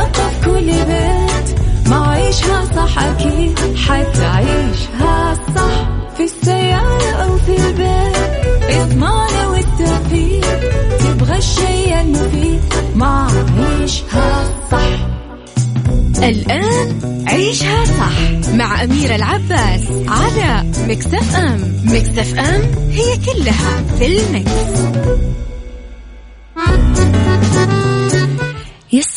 قف كل بيت. ما صح أكيد حتعيشها صح. في السيارة أو في البيت والتوفيق. تبغى الشيء المفيد ما صح. الآن عيشها صح مع أميرة العباس على مكتف أم. مكتف أم هي كلها في المكس.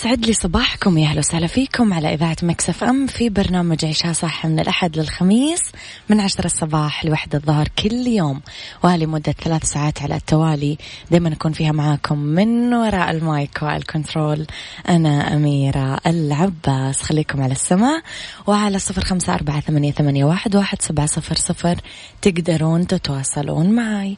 يسعد لي صباحكم يا أهلا وسهلا فيكم على إذاعة Mix FM في برنامج عيشها صح من الأحد للخميس من عشرة الصباح لوحدة الظهر كل يوم. ولمدة ثلاث ساعات على التوالي. دائما أكون فيها معاكم من وراء ال mic وال control أنا أميرة العباس. خليكم على السمع. وعلى صفر خمسة أربعة ثمانية, ثمانية واحد, واحد سبعة صفر صفر تقدرون تتواصلون معي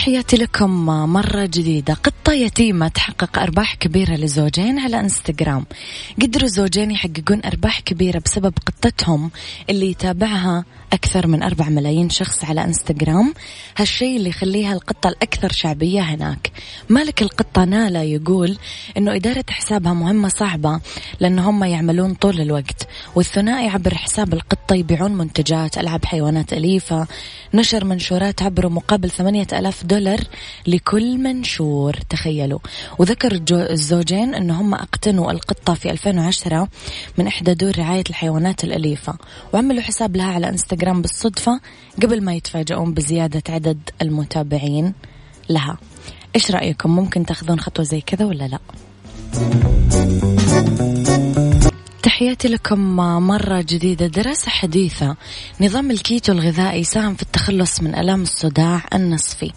تحياتي لكم مرة جديدة. قطة يتيمة تحقق أرباح كبيرة لزوجين على إنستغرام. قدروا الزوجين يحققون أرباح كبيرة بسبب قطتهم اللي يتابعها أكثر من أربع ملايين شخص على إنستغرام. هالشيء اللي يخليها القطة الأكثر شعبية هناك. مالك القطة نالا يقول أنه إدارة حسابها مهمة صعبة لأن هم يعملون طول الوقت. والثنائي عبر حساب القطة يبيعون منتجات ألعاب حيوانات أليفة نشر منشورات عبره مقابل ثمانية ألاف دولار لكل منشور تخيلوا. وذكر الزوجين أن هم أقتنوا القطة في 2010 من إحدى دور رعاية الحيوانات الأليفة وعملوا حساب لها على إنستغرام بالصدفة قبل ما يتفاجئون بزيادة عدد المتابعين لها. إيش رأيكم؟ ممكن تاخذون خطوة زي كذا ولا لا؟ تحياتي لكم مرة جديدة. دراسة حديثة. نظام الكيتو الغذائي ساهم في التخلص من ألام الصداع النصفي.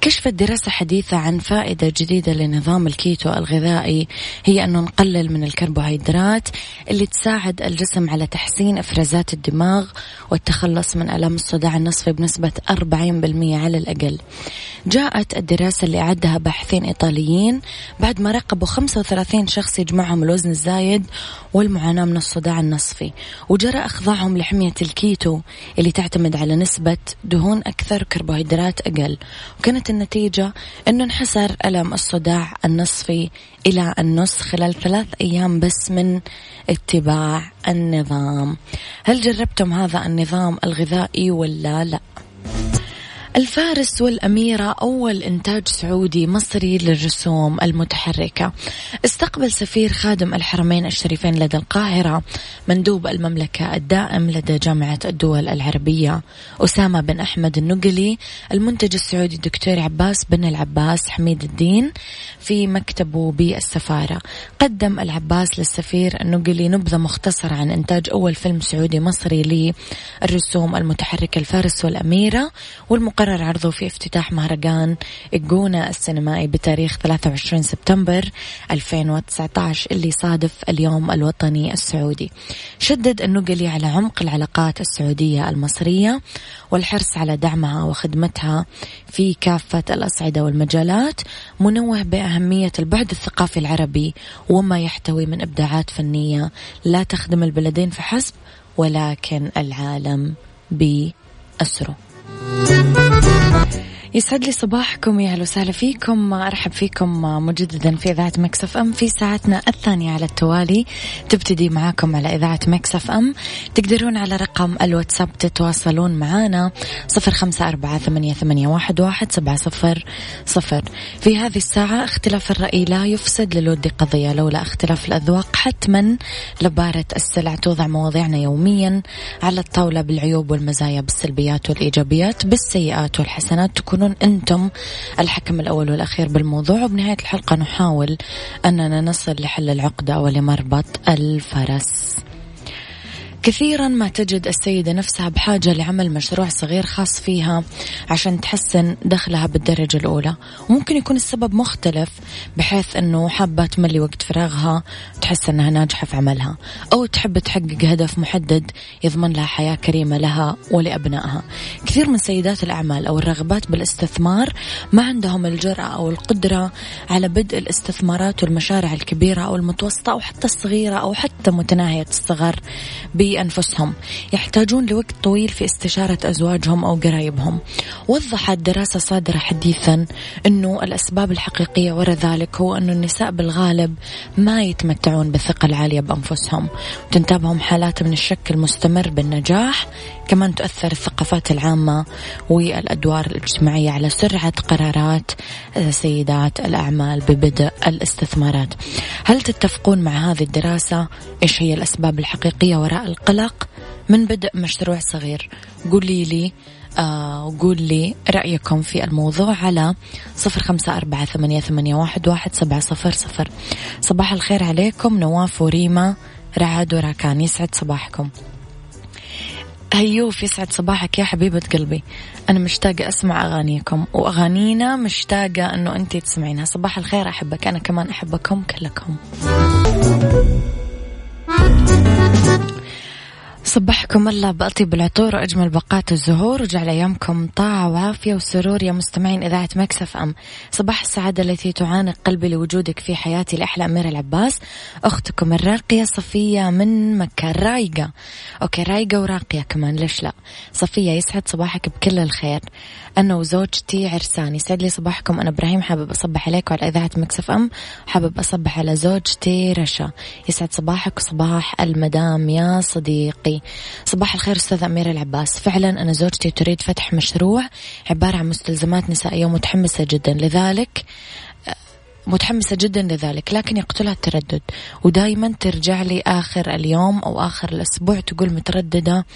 كشفت دراسة حديثة عن فائدة جديدة لنظام الكيتو الغذائي هي أنه نقلل من الكربوهيدرات اللي تساعد الجسم على تحسين إفرازات الدماغ والتخلص من ألم الصداع النصفي بنسبة 40% على الأقل. جاءت الدراسة اللي أعدها باحثين إيطاليين بعد ما راقبوا 35 شخص يجمعهم الوزن الزايد والمعاناة من الصداع النصفي وجرى إخضاعهم لحمية الكيتو اللي تعتمد على نسبة دهون أكثر كربوهيدرات أقل. وكانت النتيجة أنه انحسر ألم الصداع النصفي إلى النص خلال ثلاث أيام بس من اتباع النظام هل جربتم هذا النظام الغذائي ولا لا؟ الفارس والأميرة أول إنتاج سعودي مصري للرسوم المتحركة. استقبل سفير خادم الحرمين الشريفين لدى القاهرة مندوب المملكة الدائم لدى جامعة الدول العربية. أسامة بن أحمد النقلي المنتج السعودي الدكتور عباس بن العباس حميد الدين في مكتبه بالسفارة قدم العباس للسفير النقلي نبذة مختصرة عن إنتاج أول فيلم سعودي مصري للرسوم المتحركة الفارس والأميرة والمقرر قرر عرضه في افتتاح مهرجان الجونة السينمائي بتاريخ 23 سبتمبر 2019 اللي صادف اليوم الوطني السعودي. شدد النقلي على عمق العلاقات السعودية المصرية والحرص على دعمها وخدمتها في كافة الأصعدة والمجالات منوه بأهمية البعد الثقافي العربي وما يحتوي من إبداعات فنية لا تخدم البلدين فحسب ولكن العالم بأسره. يسعد لي صباحكم يا أهلا وسهلا فيكم. أرحب فيكم مجددا في إذاعة مكسف أم في ساعتنا الثانية على التوالي. تبتدي معاكم على إذاعة مكسف أم. تقدرون على رقم الواتساب تتواصلون معنا صفر خمسة أربعة ثمانية, ثمانية واحد, واحد سبعة صفر صفر. في هذه الساعة اختلاف الرأي لا يفسد للود قضية لولا اختلاف الأذواق حتما لباره السلع توضع مواضيعنا يوميا على الطاولة بالعيوب والمزايا بالسلبيات والإيجابيات بالسيئات والحسنات. تكونون تكونون أنتم الحكم الأول والأخير بالموضوع. وبنهاية الحلقة نحاول أننا نصل لحل العقدة ولمربط الفرس. كثيرا ما تجد السيدة نفسها بحاجة لعمل مشروع صغير خاص فيها عشان تحسن دخلها بالدرجة الأولى. وممكن يكون السبب مختلف بحيث أنه حابة تملي وقت فراغها تحس أنها ناجحة في عملها أو تحب تحقق هدف محدد يضمن لها حياة كريمة لها ولأبنائها. كثير من سيدات الأعمال أو الرغبات بالاستثمار ما عندهم الجرأة أو القدرة على بدء الاستثمارات والمشاريع الكبيرة أو المتوسطة أو حتى الصغيرة أو حتى متناهية الصغر بأنفسهم يحتاجون لوقت طويل في استشارة أزواجهم أو قرايبهم. وضحت دراسة صادرة حديثا أنه الأسباب الحقيقية وراء ذلك هو أنه النساء بالغالب ما يتمتعون بالثقة العالية بأنفسهم. وتنتابهم حالات من الشك المستمر بالنجاح. كمان تؤثر الثقافات العامة والأدوار الاجتماعية على سرعة قرارات سيدات الأعمال ببدء الاستثمارات. هل تتفقون مع هذه الدراسة؟ إيش هي الأسباب الحقيقية وراء القلق؟ من بدء مشروع صغير. قولي لي آه وقول لي رأيكم في الموضوع على صفر خمسة أربعة ثمانية, واحد سبعة صفر صفر. صباح الخير عليكم نواف وريما. رعد وراكان يسعد صباحكم. هيوف يسعد صباحك يا حبيبة قلبي. أنا مشتاقة أسمع أغانيكم وأغانينا مشتاقة أنه أنت تسمعينها. صباح الخير أحبك. أنا كمان أحبكم كلكم. صبحكم الله. بأطيب العطور وأجمل بقات الزهور. وجعل أيامكم طاعة وعافية وسرور يا مستمعين إذاعة مكسف أم. صباح السعادة التي تعانق قلبي لوجودك في حياتي لأحلى أمير العباس أختكم الراقية صفية من مكة. رايقة. okay رايقة وراقية كمان. ليش لا؟ صفية يسعد صباحك بكل الخير. أنا وزوجتي عرسان يسعد لي صباحكم. أنا إبراهيم حابب أصبح عليك وعلى إذاعة Mix FM. حابب أصبح على زوجتي رشا. يسعد صباحك. وصباح المدام يا صديقي. صباح الخير أستاذ أميرة العباس. فعلا أنا زوجتي تريد فتح مشروع عبارة عن مستلزمات نسائية ومتحمسة جدا لذلك متحمسة جدا لذلك لكن يقتلها التردد. ودائما ترجع لي آخر اليوم أو آخر الأسبوع تقول مترددة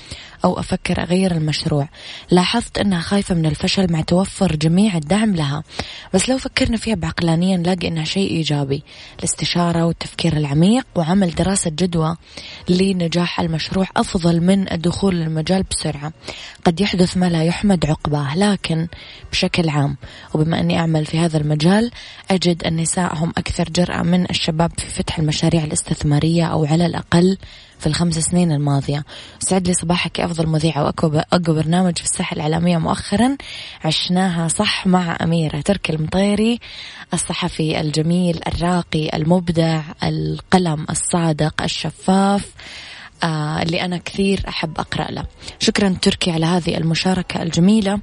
أو أفكر أغير المشروع. لاحظت أنها خايفة من الفشل مع توفر جميع الدعم لها. بس لو فكرنا فيها بعقلانيا نلاقي أنها شيء إيجابي. الاستشارة والتفكير العميق وعمل دراسة جدوى لنجاح المشروع أفضل من الدخول للمجال بسرعة. قد يحدث ما لا يحمد عقباه لكن بشكل عام. وبما أني أعمل في هذا المجال أجد النساء هم أكثر جرأة من الشباب في فتح المشاريع الاستثمارية أو على الأقل في الخمس سنين الماضية. سعد لي صباحك أفضل مذيعة وأقوى برنامج في الساحة الإعلامية مؤخرا. عشناها صح مع أميرة تركي المطيري الصحفي الجميل الراقي المبدع القلم الصادق الشفاف آه اللي أنا كثير أحب أقرأ له. شكرا تركي على هذه المشاركة الجميلة.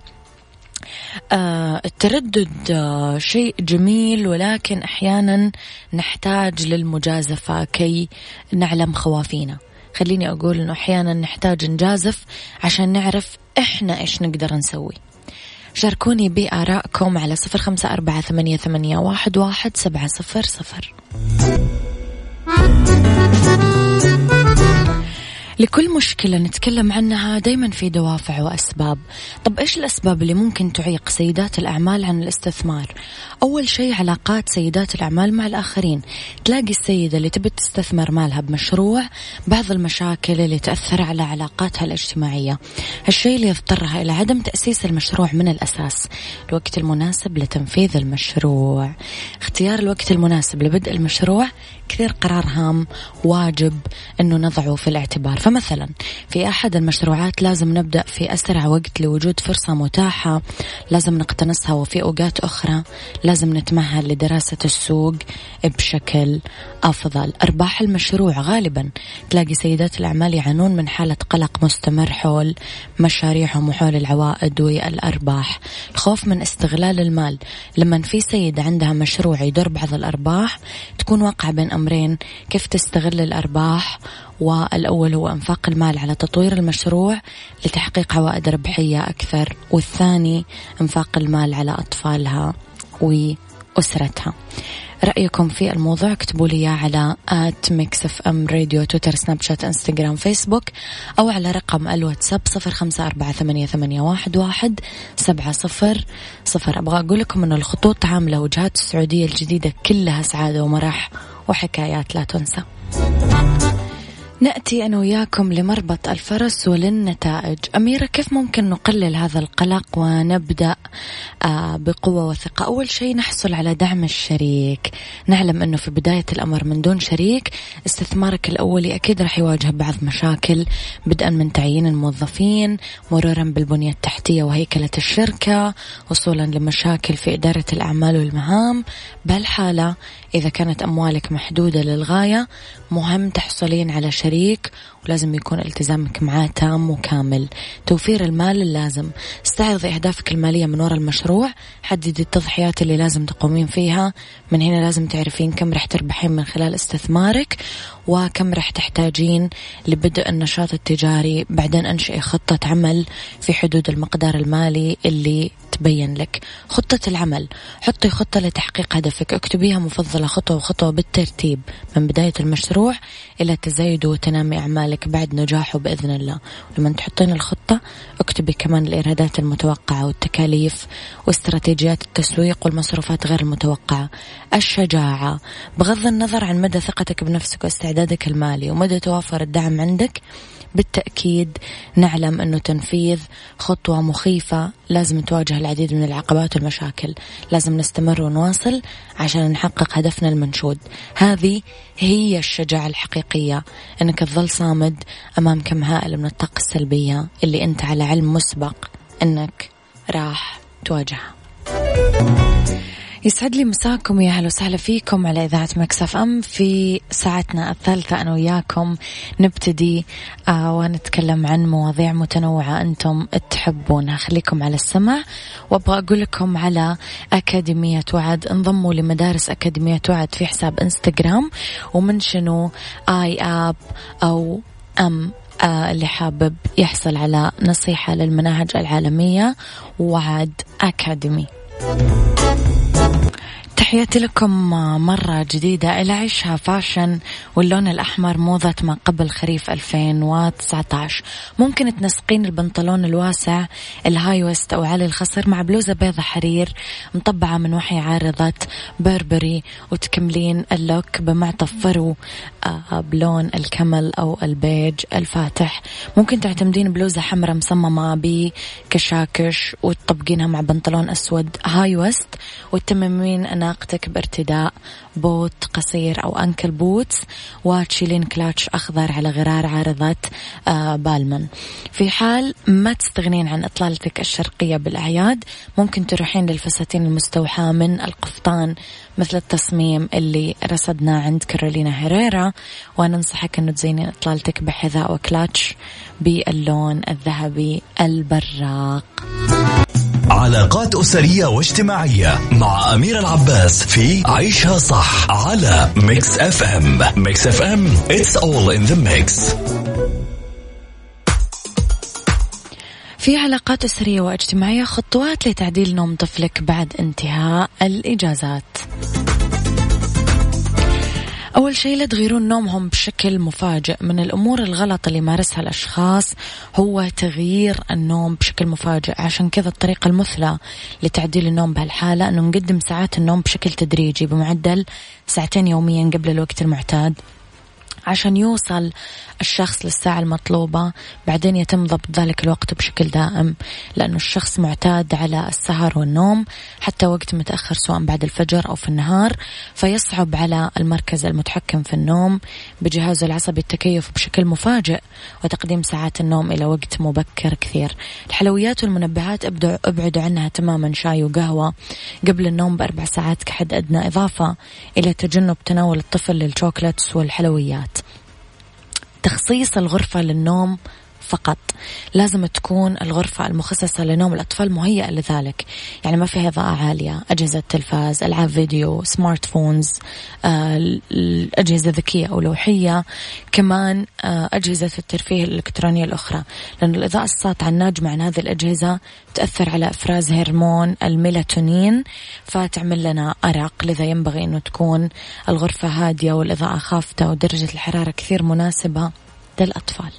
آه التردد آه شيء جميل ولكن أحيانا نحتاج للمجازفة كي نعلم خوافينا. خليني أقول أنه أحيانا نحتاج نجازف عشان نعرف إحنا إيش نقدر نسوي. شاركوني بآرائكم على صفر خمسة أربعة ثمانية, ثمانية واحد, واحد سبعة صفر صفر. لكل مشكلة نتكلم عنها دايما في دوافع وأسباب. طب إيش الأسباب اللي ممكن تعيق سيدات الأعمال عن الاستثمار؟ أول شيء علاقات سيدات الأعمال مع الآخرين. تلاقي السيدة اللي تبي تستثمر مالها بمشروع بعض المشاكل اللي تأثر على علاقاتها الاجتماعية. هالشيء اللي يضطرها إلى عدم تأسيس المشروع من الأساس. الوقت المناسب لتنفيذ المشروع. اختيار الوقت المناسب لبدء المشروع. كثير قرار هام واجب أنه نضعه في الاعتبار. فمثلا في أحد المشروعات لازم نبدأ في أسرع وقت لوجود فرصة متاحة لازم نقتنصها وفي أوقات أخرى لازم نتمهل لدراسة السوق بشكل أفضل. أرباح المشروع غالبا تلاقي سيدات الأعمال يعانون من حالة قلق مستمر حول مشاريعهم وحول العوائد والأرباح. الخوف من استغلال المال لما في سيدة عندها مشروع يدر بعض الأرباح تكون واقعة بين أمرين كيف تستغل الأرباح؟ والأول هو إنفاق المال على تطوير المشروع لتحقيق عوائد ربحية أكثر والثاني إنفاق المال على أطفالها وأسرتها. رأيكم في الموضوع اكتبوا لي على at Mix FM Radio تويتر سناب شات إنستغرام فيسبوك أو على رقم الواتساب صفر خمسة أربعة ثمانية, ثمانية واحد, واحد سبعة صفر صفر. أبغى أقول لكم أن الخطوط عاملة وجهات السعودية الجديدة كلها سعادة ومرح وحكايات لا تنسى. نأتي أنا وياكم لمربط الفرس وللنتائج. أميرة كيف ممكن نقلل هذا القلق ونبدأ آه، بقوة وثقة؟ أول شيء نحصل على دعم الشريك. نعلم أنه في بداية الأمر من دون شريك استثمارك الأولي أكيد راح يواجه بعض مشاكل بدءا من تعيين الموظفين مرورا بالبنية التحتية وهيكلة الشركة وصولا لمشاكل في إدارة الأعمال والمهام. بهالحالة إذا كانت أموالك محدودة للغاية مهم تحصلين على شريك الشريك ولازم يكون التزامك معاه تام وكامل. توفير المال اللازم. استعرضي أهدافك المالية من وراء المشروع. حددي التضحيات اللي لازم تقومين فيها. من هنا لازم تعرفين كم رح تربحين من خلال استثمارك وكم رح تحتاجين لبدء النشاط التجاري. بعدين أنشئي خطة عمل في حدود المقدار المالي اللي تبين لك. خطة العمل. حطي خطة لتحقيق هدفك. اكتبيها مفضلة خطوة خطوة بالترتيب. من بداية المشروع إلى تزايد وتنامي أعمالك بعد نجاحه بإذن الله. لما تحطين الخطة اكتبي كمان الإيرادات المتوقعة والتكاليف واستراتيجيات التسويق والمصروفات غير المتوقعة. الشجاعة. بغض النظر عن مدى ثقتك بنفسك واستعدادك المالي ومدى توافر الدعم عندك بالتأكيد نعلم أنه تنفيذ خطوة مخيفة لازم تواجه العديد من العقبات والمشاكل. لازم نستمر ونواصل عشان نحقق هدفنا المنشود. هذه هي الشجاعة الحقيقية. أنك تظل صامد أمام كم هائل من الطاقة السلبية اللي أنت على علم مسبق أنك راح تواجهها. يسعد لي مساكم يا أهلا وسهلا فيكم على إذاعة مكسف أم. في ساعتنا الثالثة أنا وياكم نبتدي آه ونتكلم عن مواضيع متنوعة أنتم تحبونها. خليكم على السمع. وأبغى أقول لكم على أكاديمية وعد. انضموا لمدارس أكاديمية وعد في حساب إنستغرام. ومنشنوا آي آب أو أم آه اللي حابب يحصل على نصيحة للمناهج العالمية وعد Academy. تحياتي لكم مرة جديدة إلى عيشها fashion واللون الأحمر موضة ما قبل خريف 2019 ممكن تنسقين البنطلون الواسع ال high waist أو عالي الخصر مع بلوزة بيضة حرير مطبعة من وحي عارضة Burberry وتكملين ال look بمعطف فرو آه، بلون ال camel أو البيج الفاتح. ممكن تعتمدين بلوزة حمراء مصممة بكشاكش وتطبقينها مع بنطلون أسود high waist وتتممين أناقتك بارتداء بوت قصير أو ankle boots وتشيلين كلاتش أخضر على غرار عارضة آه، Balmain. في حال ما تستغنين عن إطلالتك الشرقية بالأعياد ممكن تروحين للفساتين المستوحاة من القفطان مثل التصميم اللي رصدناه عند كارولينا هيريرا. وننصحك أنه تزينين إطلالتك بحذاء وكلاتش باللون الذهبي البراق. علاقات أسرية واجتماعية مع أميرة العباس في عيشها صح على Mix FM Mix FM it's all in the mix. في علاقات أسرية واجتماعية خطوات لتعديل نوم طفلك بعد انتهاء الإجازات. أول شيء لا تغيرون نومهم بشكل مفاجئ. من الأمور الغلط اللي يمارسها الأشخاص هو تغيير النوم بشكل مفاجئ. عشان كذا الطريقة المثلى لتعديل النوم بهالحالة أنه نقدم ساعات النوم بشكل تدريجي بمعدل ساعتين يوميا قبل الوقت المعتاد. عشان يوصل الشخص للساعة المطلوبة بعدين يتم ضبط ذلك الوقت بشكل دائم لأنه الشخص معتاد على السهر والنوم حتى وقت متأخر سواء بعد الفجر أو في النهار فيصعب على المركز المتحكم في النوم بجهازه العصبي التكيف بشكل مفاجئ وتقديم ساعات النوم إلى وقت مبكر كثير. الحلويات والمنبهات أبعدوا عنها تماما شاي وقهوة قبل النوم بأربع ساعات كحد أدنى إضافة إلى تجنب تناول الطفل للشوكولاتس والحلويات. تخصيص الغرفة للنوم فقط. لازم تكون الغرفة المخصصة لنوم الأطفال مهيئة لذلك. يعني ما فيها إضاءة عالية. أجهزة تلفاز ألعاب فيديو smart phones آه، الأجهزة ذكية أو لوحية. كمان آه، أجهزة الترفيه الإلكترونية الأخرى. لأن الإضاءة الساطعة الناجمة عن هذه الأجهزة تأثر على إفراز هرمون الميلاتونين فتعمل لنا أرق. لذا ينبغي أنه تكون الغرفة هادية والإضاءة خافتة ودرجة الحرارة كثير مناسبة للأطفال.